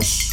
Peace.